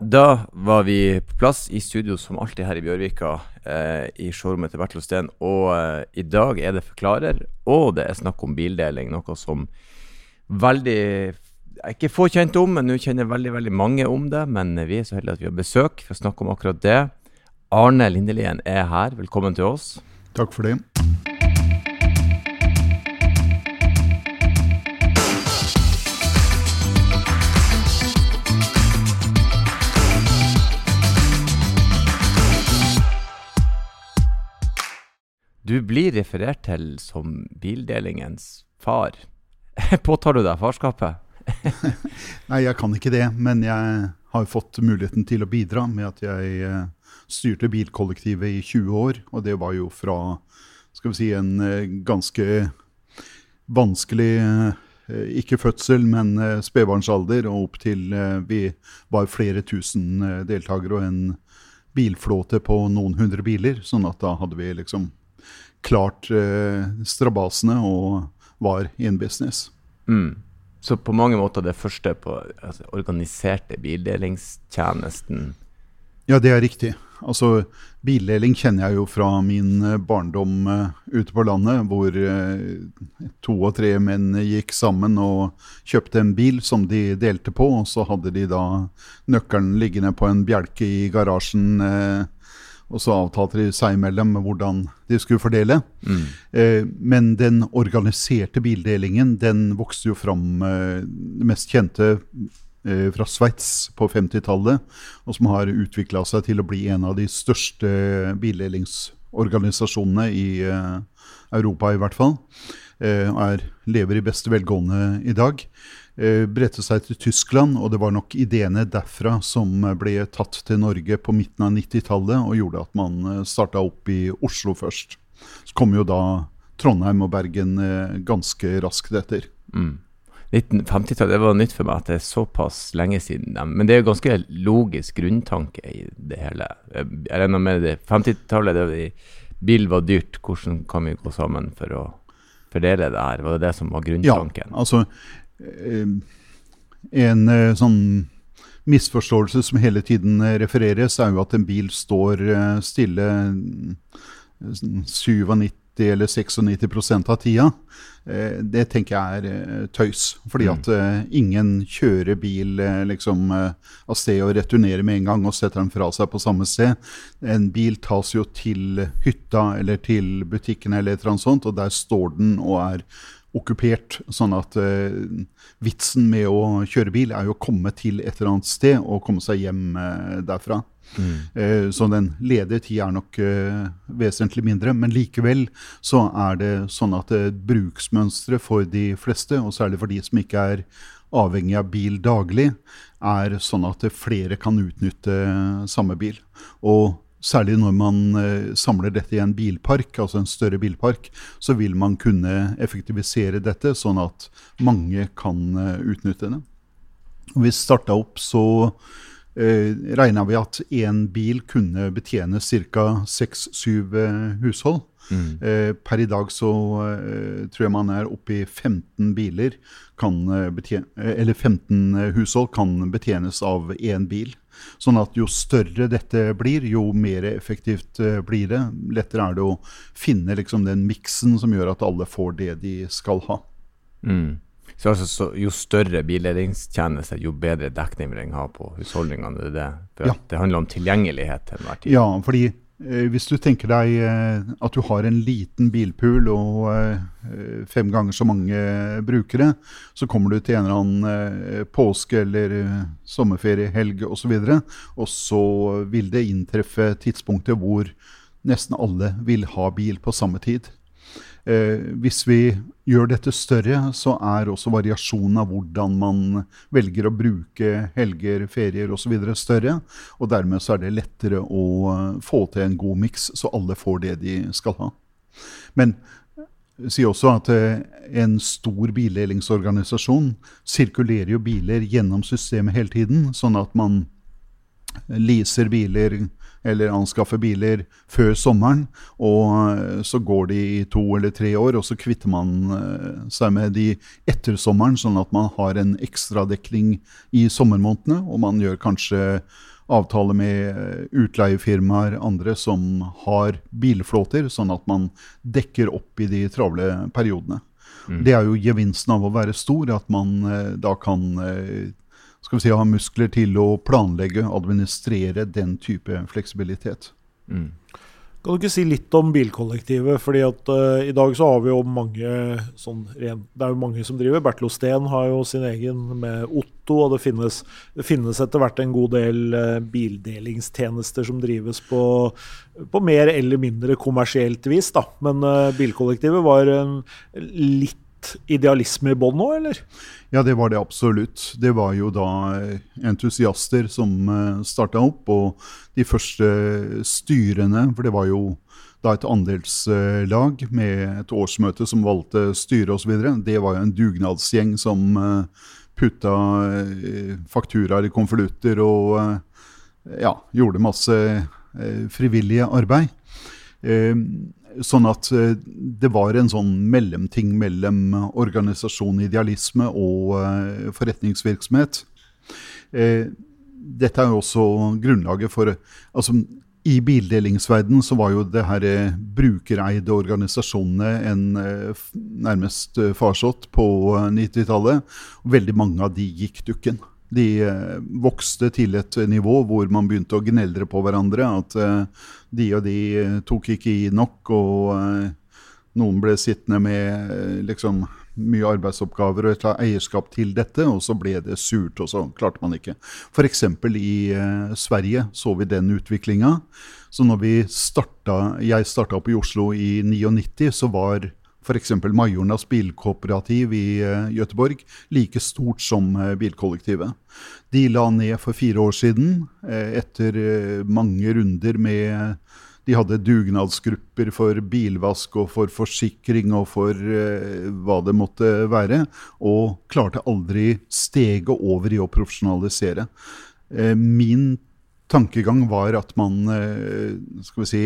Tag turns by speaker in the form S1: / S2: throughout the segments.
S1: Da var vi på plass i studio som alltid her i Bjørvika, eh, i showrommet til Bertil Steen. Og eh, i dag er det Forklarer, og det er snakk om bildeling. Noe som veldig ikke få kjent om, men nå kjenner veldig veldig mange om det. Men vi er så heldige at vi har besøk for å snakke om akkurat det. Arne Lindelien er her. Velkommen til oss.
S2: Takk for det.
S1: Du blir referert til som bildelingens far. Påtar du deg farskapet?
S2: Nei, jeg kan ikke det. Men jeg har fått muligheten til å bidra med at jeg eh, styrte bilkollektivet i 20 år. Og det var jo fra skal vi si, en eh, ganske vanskelig eh, ikke fødsel, men spedbarnsalder, og opp til vi var flere tusen deltakere og en bilflåte på noen hundre biler. Sånn at da hadde vi liksom klart strabasene og var in business.
S1: Mm. Så på mange måter det første på altså, organiserte bildelingstjenesten?
S2: Ja, det er riktig. Altså, Bildeling kjenner jeg jo fra min eh, barndom uh, ute på landet, hvor uh, to og tre menn gikk sammen og kjøpte en bil som de delte på. Og så hadde de da nøkkelen liggende på en bjelke i garasjen. Uh, og så avtalte de seg imellom hvordan de skulle fordele. Mm. Eh, men den organiserte bildelingen den vokste jo fram eh, det mest kjente eh, fra Sveits på 50-tallet, og som har utvikla seg til å bli en av de største bildelingsorganisasjonene i eh, Europa, i hvert fall. Eh, er, lever i beste velgående i dag bredte seg til Tyskland, og det var nok ideene derfra som ble tatt til Norge på midten av 90-tallet og gjorde at man eh, starta opp i Oslo først. Så kom jo da Trondheim og Bergen eh, ganske raskt etter.
S1: Mm. 1950-tallet, det var nytt for meg at det er såpass lenge siden. Men det er jo ganske logisk grunntanke i det hele. Jeg regner med det 50-tallet, bil var dyrt. Hvordan kan vi gå sammen for å fordele det her? Var det det som var grunntanken?
S2: Ja, altså Eh, en eh, sånn misforståelse som hele tiden eh, refereres, er jo at en bil står stille 97 eller 96% av tida. Det tenker jeg er tøys. Fordi mm. at ingen kjører bil liksom av sted og returnerer med en gang og setter den fra seg på samme sted. En bil tas jo til hytta eller til butikken eller et eller annet sånt, og der står den og er okkupert. Sånn at uh, vitsen med å kjøre bil er jo å komme til et eller annet sted og komme seg hjem uh, derfra. Mm. Uh, så den ledige tida er nok vesentlig mindre. Men likevel så er det sånn at bruksmønsteret for de fleste, og særlig for de som ikke er avhengig av bil daglig, er sånn at flere kan utnytte samme bil. Og Særlig når man eh, samler dette i en bilpark, altså en større bilpark, så vil man kunne effektivisere dette, sånn at mange kan eh, utnytte det. Når vi starta opp, så eh, regna vi at én bil kunne betjene ca. seks-syv eh, hushold. Mm. Eh, per i dag så eh, tror jeg man er oppe i 15 biler kan betjene, eller 15 hushold kan betjenes av én bil. Sånn at jo større dette blir, jo mer effektivt uh, blir det. Lettere er det å finne liksom, den miksen som gjør at alle får det de skal ha.
S1: Mm. Så, altså, så Jo større billedingstjeneste, jo bedre dekning vil den ha på husholdningene? Det, det, ja. det handler om tilgjengelighet til enhver tid?
S2: Ja, fordi Eh, hvis du tenker deg eh, at du har en liten bilpool og eh, fem ganger så mange brukere, så kommer du til en eller annen påske- eller sommerferiehelg osv., og, og så vil det inntreffe tidspunkter hvor nesten alle vil ha bil på samme tid. Eh, hvis vi gjør dette større, så er også variasjonen av hvordan man velger å bruke helger, ferier osv. større. Og dermed så er det lettere å eh, få til en god miks, så alle får det de skal ha. Men si også at eh, en stor bildelingsorganisasjon sirkulerer jo biler gjennom systemet hele tiden, sånn at man leaser biler eller anskaffer biler før sommeren. Og eh, så går de i to eller tre år, og så kvitter man eh, seg med de etter sommeren, sånn at man har en ekstradekning i sommermånedene. Og man gjør kanskje avtale med eh, utleiefirmaer, andre som har bilflåter, sånn at man dekker opp i de travle periodene. Mm. Det er jo gevinsten av å være stor, at man da kan skal vi si, ha muskler til å planlegge og administrere den type fleksibilitet. Mm.
S3: Kan du ikke si litt om bilkollektivet? fordi at uh, I dag så har vi jo mange sånn ren, Det er jo mange som driver. Bertil Osten har jo sin egen med Otto. Og det finnes, det finnes etter hvert en god del uh, bildelingstjenester som drives på, på, mer eller mindre kommersielt vis. da. Men uh, bilkollektivet var en litt idealisme i bånn nå, eller?
S2: Ja, det var det absolutt. Det var jo da eh, entusiaster som eh, starta opp. Og de første styrene, for det var jo da et andelslag med et årsmøte som valgte styre osv. Det var jo en dugnadsgjeng som eh, putta fakturaer i konvolutter og ja, gjorde masse frivillige arbeid. Sånn at eh, det var en sånn mellomting mellom organisasjon, idealisme og uh, forretningsvirksomhet. Uh, dette er jo også grunnlaget for altså I bildelingsverdenen så var jo det her brukereide organisasjonene en nærmest farsott på 90-tallet. Veldig mange av de gikk dukken. De eh, vokste til et nivå hvor man begynte å gneldre på hverandre. At eh, de og de eh, tok ikke i nok, og noen ble sittende med liksom mye arbeidsoppgaver og et eierskap til dette, og så ble det surt, og så klarte man ikke. F.eks. i Sverige så vi den utviklinga. Så når vi starta, jeg starta opp i Oslo i 99, så var f.eks. Majornas bilkooperativ i Gøteborg like stort som uh, bilkollektivet. De la ned for fire år siden, uh, etter mange runder med de hadde dugnadsgrupper for bilvask og for forsikring og for hva det måtte være, og klarte aldri steget over i å profesjonalisere. min tankegang var at man skal vi si,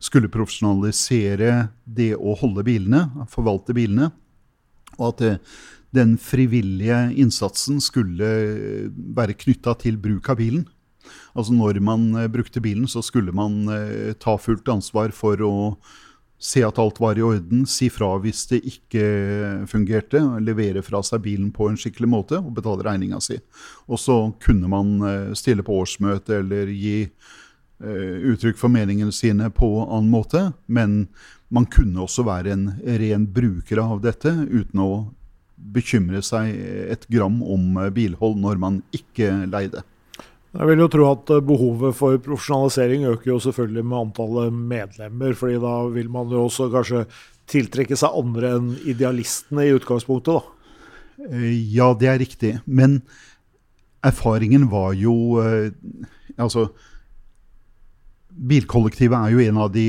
S2: skulle profesjonalisere det å holde bilene, forvalte bilene. Og at det, den frivillige innsatsen skulle være knytta til bruk av bilen. Altså Når man eh, brukte bilen, så skulle man eh, ta fullt ansvar for å se at alt var i orden, si fra hvis det ikke fungerte, levere fra seg bilen på en skikkelig måte og betale regninga si. Og så kunne man eh, stille på årsmøte eller gi Eh, uttrykk for meningene sine på annen måte. Men man kunne også være en ren bruker av dette uten å bekymre seg et gram om bilhold når man ikke leide.
S3: Jeg vil jo tro at behovet for profesjonalisering øker jo selvfølgelig med antallet medlemmer. fordi da vil man jo også kanskje tiltrekke seg andre enn idealistene i utgangspunktet, da.
S2: Eh, ja, det er riktig. Men erfaringen var jo eh, Altså, Bilkollektivet er jo en av de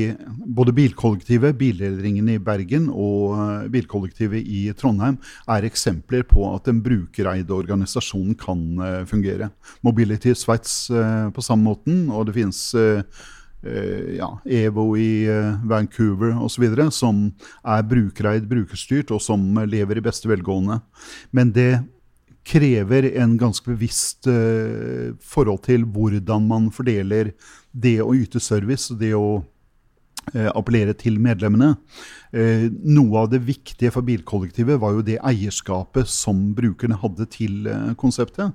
S2: Både bilkollektivet, bildelringene i Bergen og eh, bilkollektivet i Trondheim er eksempler på at en brukereide organisasjon kan uh, fungere. Mobility Sveits uh, på samme måten, og det finnes ja, EVO i Vancouver osv. som er brukereid, brukerstyrt, og som lever i beste velgående. Men det krever en ganske bevisst forhold til hvordan man fordeler det å yte service, og det å uh, appellere til medlemmene. Uh, noe av det viktige for bilkollektivet var jo det eierskapet som brukerne hadde til konseptet.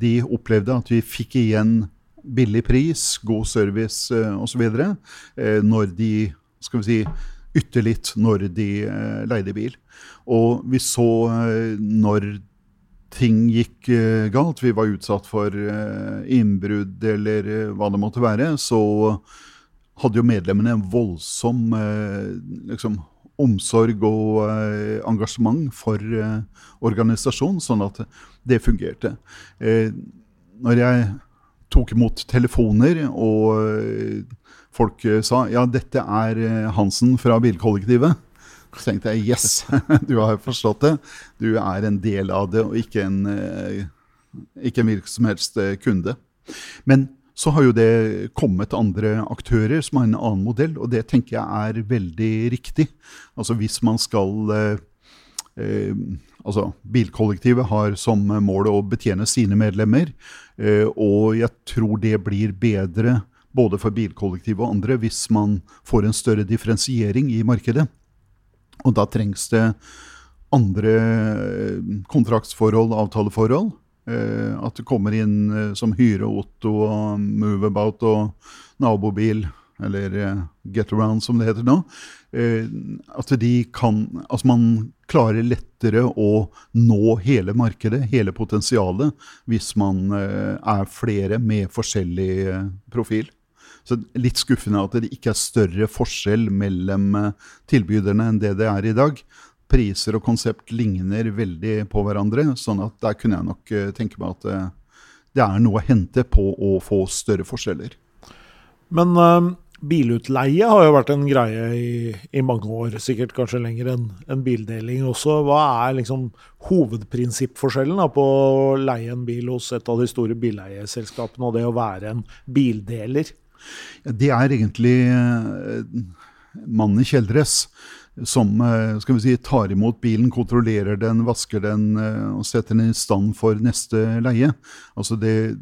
S2: De opplevde at vi fikk igjen billig pris, god service uh, osv. Når de skal vi si, ytte litt når de leide bil. Og vi så når ting gikk uh, galt, vi var utsatt for uh, innbrudd eller uh, hva det måtte være, så hadde jo medlemmene en voldsom liksom, omsorg og engasjement for organisasjonen, sånn at det fungerte. når jeg tok imot telefoner, og folk sa ja, dette er Hansen fra bilkollektivet, så tenkte jeg yes, du har forstått det. Du er en del av det, og ikke en, eh, ikke en hvilken som helst eh, kunde. Men så har jo det kommet andre aktører som har en annen modell, og det tenker jeg er veldig riktig. Altså hvis man skal eh, eh, Altså, bilkollektivet har som mål å betjene sine medlemmer, eh, og jeg tror det blir bedre både for bilkollektivet og andre hvis man får en større differensiering i markedet. Og da trengs det andre eh, kontraktsforhold, avtaleforhold. Eh, at det kommer inn eh, som Hyre, Otto og Moveabout og nabobil, eller Getaround som det heter nå. at de kan Altså man klarer lettere å nå hele markedet, hele potensialet, hvis man er flere med forskjellig profil. Så Litt skuffende at det ikke er større forskjell mellom tilbyderne enn det det er i dag priser og konsept ligner veldig på hverandre. sånn at der kunne jeg nok uh, tenke meg at uh, det er noe å hente på å få større forskjeller.
S3: Men uh, bilutleie har jo vært en greie i, i mange år, sikkert kanskje lenger enn en bildeling også. Hva er liksom hovedprinsippforskjellen da, på å leie en bil hos et av de store bileieselskapene og det å være en bildeler?
S2: Ja, det er egentlig mannen i kjeledress som eh, skal vi si, tar imot bilen, kontrollerer den, vasker den eh, og setter den i stand for neste leie. Altså det,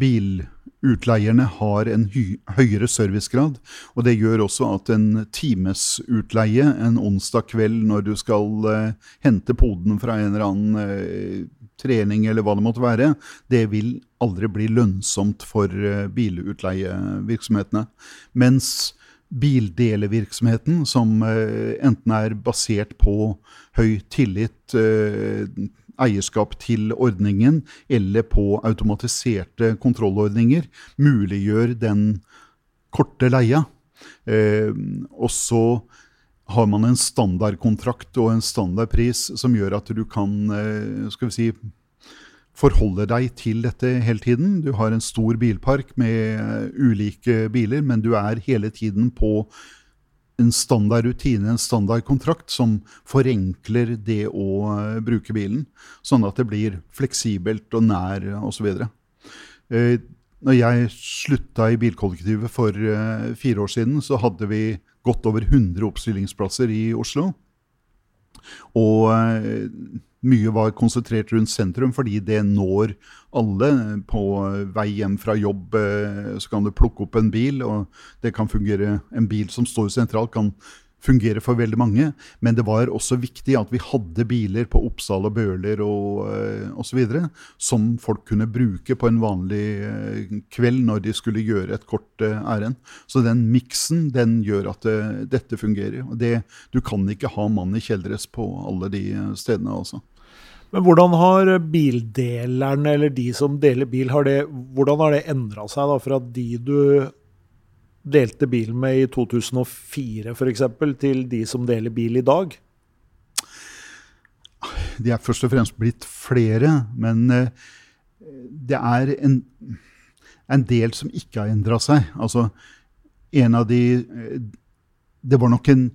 S2: Bilutleierne har en høyere servicegrad, og det gjør også at en timesutleie en onsdag kveld når du skal hente poden fra en eller annen trening eller hva det måtte være, det vil aldri bli lønnsomt for uh, bilutleievirksomhetene. Mens bildelevirksomheten, som eh, enten er basert på høy tillit, eh, eierskap til ordningen, eller på automatiserte kontrollordninger, muliggjør den korte leia. Eh, og så har man en standardkontrakt og en standardpris som gjør at du kan skal vi si, forholder deg til dette hele tiden. Du har en stor bilpark med ulike biler, men du er hele tiden på en standard rutine, en standard kontrakt, som forenkler det å eh, bruke bilen. Sånn at det blir fleksibelt og nær osv. Eh, når jeg slutta i bilkollektivet for eh, fire år siden, så hadde vi godt over 100 oppstillingsplasser i Oslo. Og mye var konsentrert rundt sentrum, fordi det når alle. På vei hjem fra jobb eh, så kan du plukke opp en bil, og det kan fungere. En bil som står sentralt, kan fungere for veldig mange. Men det var også viktig at vi hadde biler på Oppsal og Bøler og uh, osv. som folk kunne bruke på en vanlig uh, kveld når de skulle gjøre et kort ærend. Så den miksen den gjør at det, dette fungerer. Det, du kan ikke ha mann i kjeldres på alle de stedene. altså.
S3: Men hvordan har bildelerne, eller de som deler bil, har det, hvordan har det endra seg da, fra de du delte bil med i 2004 f.eks., til de som deler bil i dag?
S2: De er først og fremst blitt flere, men eh, det er en, en del som ikke har endra seg. Altså, en av de eh, Det var nok en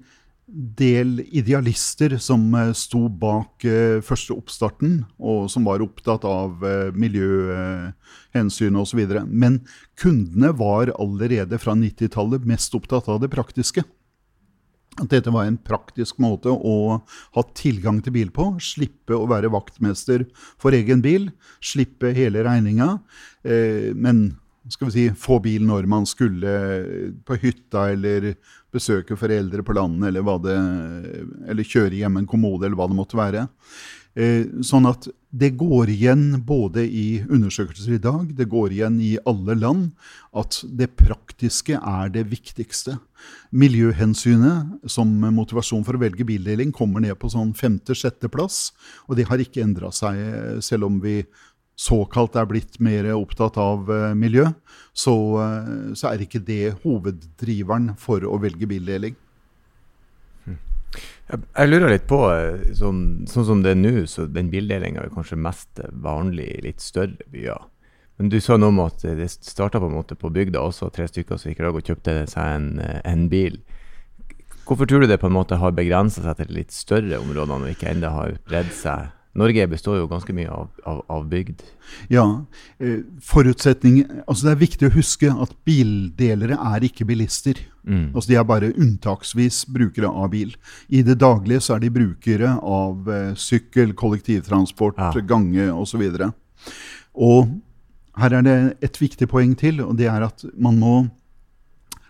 S2: del idealister som eh, sto bak uh, første oppstarten, og som var opptatt av uh, miljøhensyn osv. Men kundene var allerede fra 90-tallet mest opptatt av det praktiske. At dette var en praktisk måte å ha tilgang til bil på. Slippe å være vaktmester for egen bil. Slippe hele regninga. men skal vi si, få bil når man skulle på hytta eller besøke foreldre på landet eller, det, eller kjøre hjem en kommode eller hva det måtte være. Eh, sånn at det går igjen både i undersøkelser i dag, det går igjen i alle land, at det praktiske er det viktigste. Miljøhensynet som motivasjon for å velge bildeling kommer ned på sånn femte-sjetteplass, og det har ikke endra seg, selv om vi såkalt er blitt mer opptatt av uh, miljø, så, uh, så, er ikke det hoveddriveren for å velge bildeling.
S1: Jeg, lurer litt på, eh, sånn, sånn som det er nå, så den bildelinga er kanskje mest vanlig i litt større byer. Men du sa noe om at det starta på på bygda også, tre stykker som gikk og kjøpte seg en, en bil. Hvorfor tror du det på en måte har begrensa seg til litt større områder og ikke ennå har bredd seg Norge består jo ganske mye av, av, av bygd.
S2: Ja, eh, forutsetning Altså Det er viktig å huske at bildelere er ikke bilister.
S1: Mm.
S2: Altså De er bare unntaksvis brukere av bil. I det daglige så er de brukere av eh, sykkel, kollektivtransport,
S1: Ja.
S2: gange osv. Og, og her er det et viktig poeng til, og det er at man må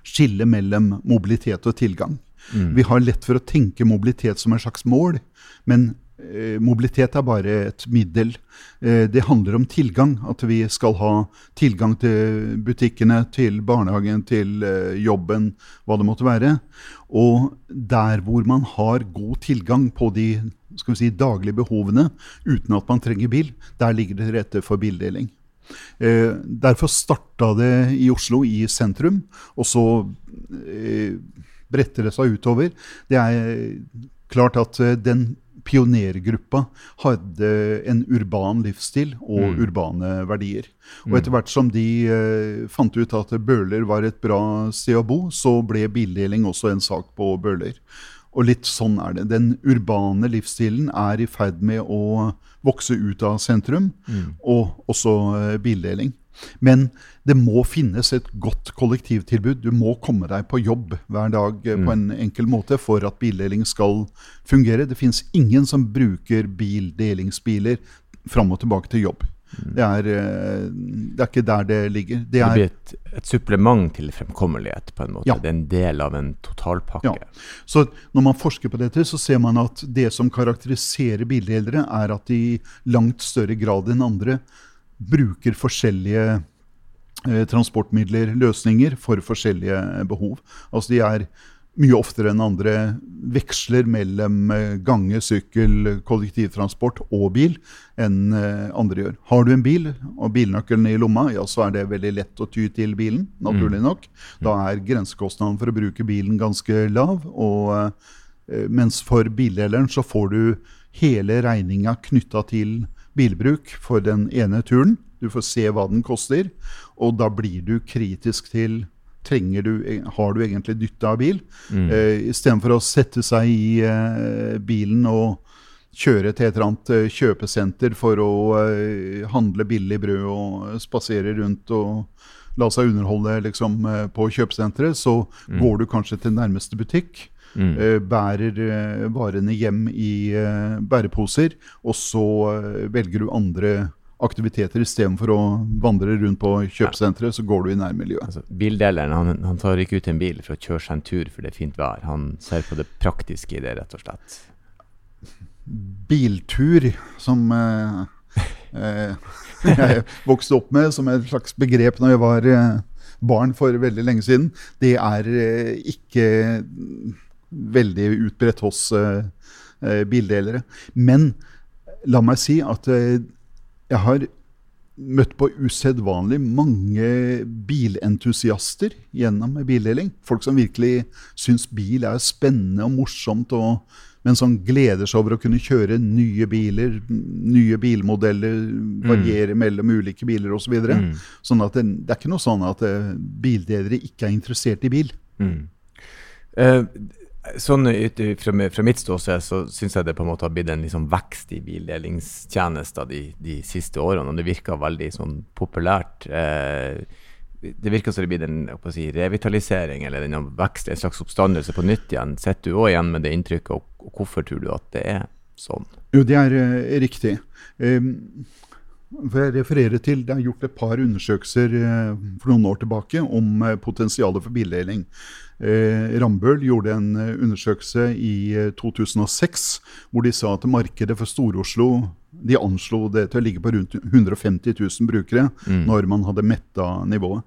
S2: skille mellom mobilitet og tilgang. Vi har lett for å tenke mobilitet som en slags mål, men mobilitet er bare et middel. Eh, det handler om tilgang, at vi skal ha tilgang til butikkene, til barnehagen, til eh, jobben, hva det måtte være. Og der hvor man har god tilgang på de skal vi si, daglige behovene uten at man trenger bil, der ligger det til rette for bildeling. Eh, derfor starta det i Oslo, i sentrum, og så eh, bretter det seg utover. Det er klart at eh, den pionergruppa hadde en urban livsstil og urbane verdier. Og etter hvert som de eh, fant ut at Bøhler var et bra sted å bo, så ble bildeling også en sak på Bøhler. Og litt sånn er det. Den urbane livsstilen er i ferd med å vokse ut av sentrum, og også eh, bildeling. Men det må finnes et godt kollektivtilbud. Du må komme deg på jobb hver dag mm. på en enkel måte for at bildeling skal fungere. Det finnes ingen som bruker bildelingsbiler fram og tilbake til jobb. Det er, eh, det er ikke der det ligger. Det
S1: Det
S2: er,
S1: blir et, et supplement til fremkommelighet, på en måte.
S2: Ja.
S1: Det er en del av en totalpakke.
S2: Ja. Så når man forsker på dette, så ser man at det som karakteriserer bildelere, er at de i langt større grad enn andre bruker forskjellige eh, transportmidler, løsninger, for forskjellige behov. Altså de er mye oftere enn andre veksler mellom eh, gange, sykkel, kollektivtransport og bil enn eh, andre gjør. Har du en bil og bilnøkkelen i lomma, ja, så er det veldig lett å ty til bilen, naturlig nok. Da er grensekostnaden for å bruke bilen ganske lav. og eh, mens for bildeleren så får du hele regninga knytta til bilbruk for den ene turen. Du får se hva den koster, og da blir du kritisk til trenger du, Har du egentlig nytte av bil? Eh, Istedenfor å sette seg i uh, bilen og kjøre til et eller annet eh, kjøpesenter for å uh, handle billig brød og spasere rundt og la seg underholde liksom, på kjøpesenteret, så går du kanskje til nærmeste butikk. Eh, bærer eh, varene hjem i eh, bæreposer, og så velger du andre aktiviteter istedenfor å vandre rundt på kjøpesenteret, så går du i nærmiljøet.
S1: Altså, bildeleren han, han tar ikke ut en bil for å kjøre seg en tur for det er fint vær. Han ser på det praktiske i det, rett og slett.
S2: biltur, som eh, eh, jeg vokste opp med som et slags begrep når jeg var barn for veldig lenge siden, det er ikke veldig utbredt hos eh, eh, bildelere. Men la meg si at eh, jeg har møtt på usedvanlig mange bilentusiaster gjennom bildeling. Folk som virkelig syns bil er spennende og morsomt, og, men som gleder seg over å kunne kjøre nye biler, nye bilmodeller, variere mellom ulike biler osv. Så videre. sånn at det, det er ikke noe sånn at bildelere ikke er interessert i bil.
S1: Eh, sånn ut fra, fra mitt ståsted så syns jeg det på en måte har blitt en liksom vekst i bildelingstjenester de, de siste årene. Og det virker veldig sånn populært. Eh, det virker som det blir en si, revitalisering eller en vekst, en slags oppstandelse på nytt igjen. Sitter du òg igjen med det inntrykket, og hvorfor tror du at det er sånn?
S2: Jo, det er uh, riktig. Um, for jeg refererer til, Det er gjort et par undersøkelser eh, for noen år tilbake om eh, potensialet for bildeling. Eh, Rambøll gjorde en eh, undersøkelse i eh, 2006 hvor de sa at markedet for Stor-Oslo de anslo det til å ligge på rundt 150 000 brukere når man hadde metta nivået.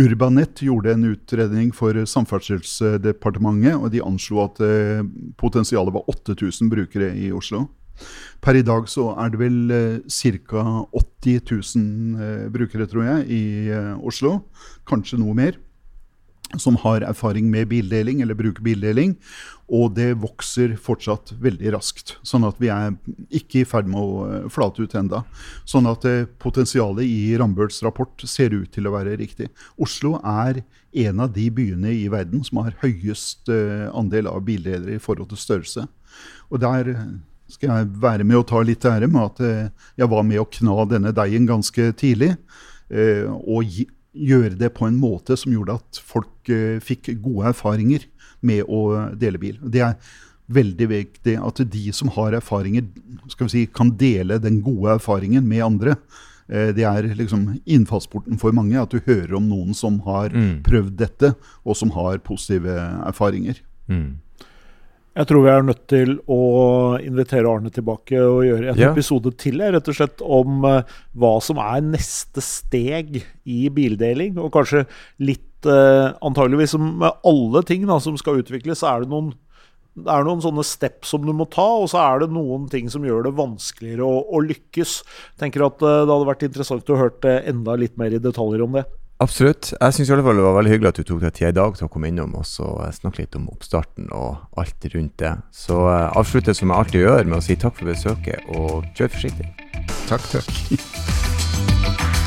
S2: Urbanet gjorde en utredning for Samferdselsdepartementet, og de anslo at eh, potensialet var 8000 brukere i Oslo. Per i dag så er det vel ca. 80 000 eh, brukere, tror jeg, i eh, Oslo. Kanskje noe mer. Som har erfaring med bildeling, eller bruker bildeling. Og det vokser fortsatt veldig raskt. Sånn at vi er ikke i ferd med å eh, flate ut enda. Sånn at eh, potensialet i Rambølls rapport ser ut til å være riktig. Oslo er en av de byene i verden som har høyest andel av bildelere i forhold til størrelse. Og der skal jeg være med og ta litt ære med at eh, jeg var med å kna denne deigen ganske tidlig. Eh, og gjøre det på en måte som gjorde at folk eh, fikk gode erfaringer med å dele bil. Det er veldig viktig at de som har erfaringer, si, kan dele den gode erfaringen med andre. Det er liksom innfallsporten for mange, at du hører om noen som har mm. prøvd dette, og som har positive erfaringer. Mm.
S3: Jeg tror vi er nødt til å invitere Arne tilbake og gjøre en ja. episode til rett og slett om uh, hva som er neste steg i bildeling. Og kanskje litt uh, antageligvis som med alle ting da, som skal utvikles, så er det noen det er noen sånne step som du må ta, og så er det noen ting som gjør det vanskeligere å, å lykkes. Tenker at uh, Det hadde vært interessant å høre enda litt mer i detaljer om det.
S1: Absolutt. Jeg syns det var veldig hyggelig at du tok deg tid i dag til å komme innom og snakke litt om oppstarten og alt rundt det. Så jeg avslutter som jeg alltid gjør, med å si takk for besøket, og kjør forsiktig.
S2: Takk, takk.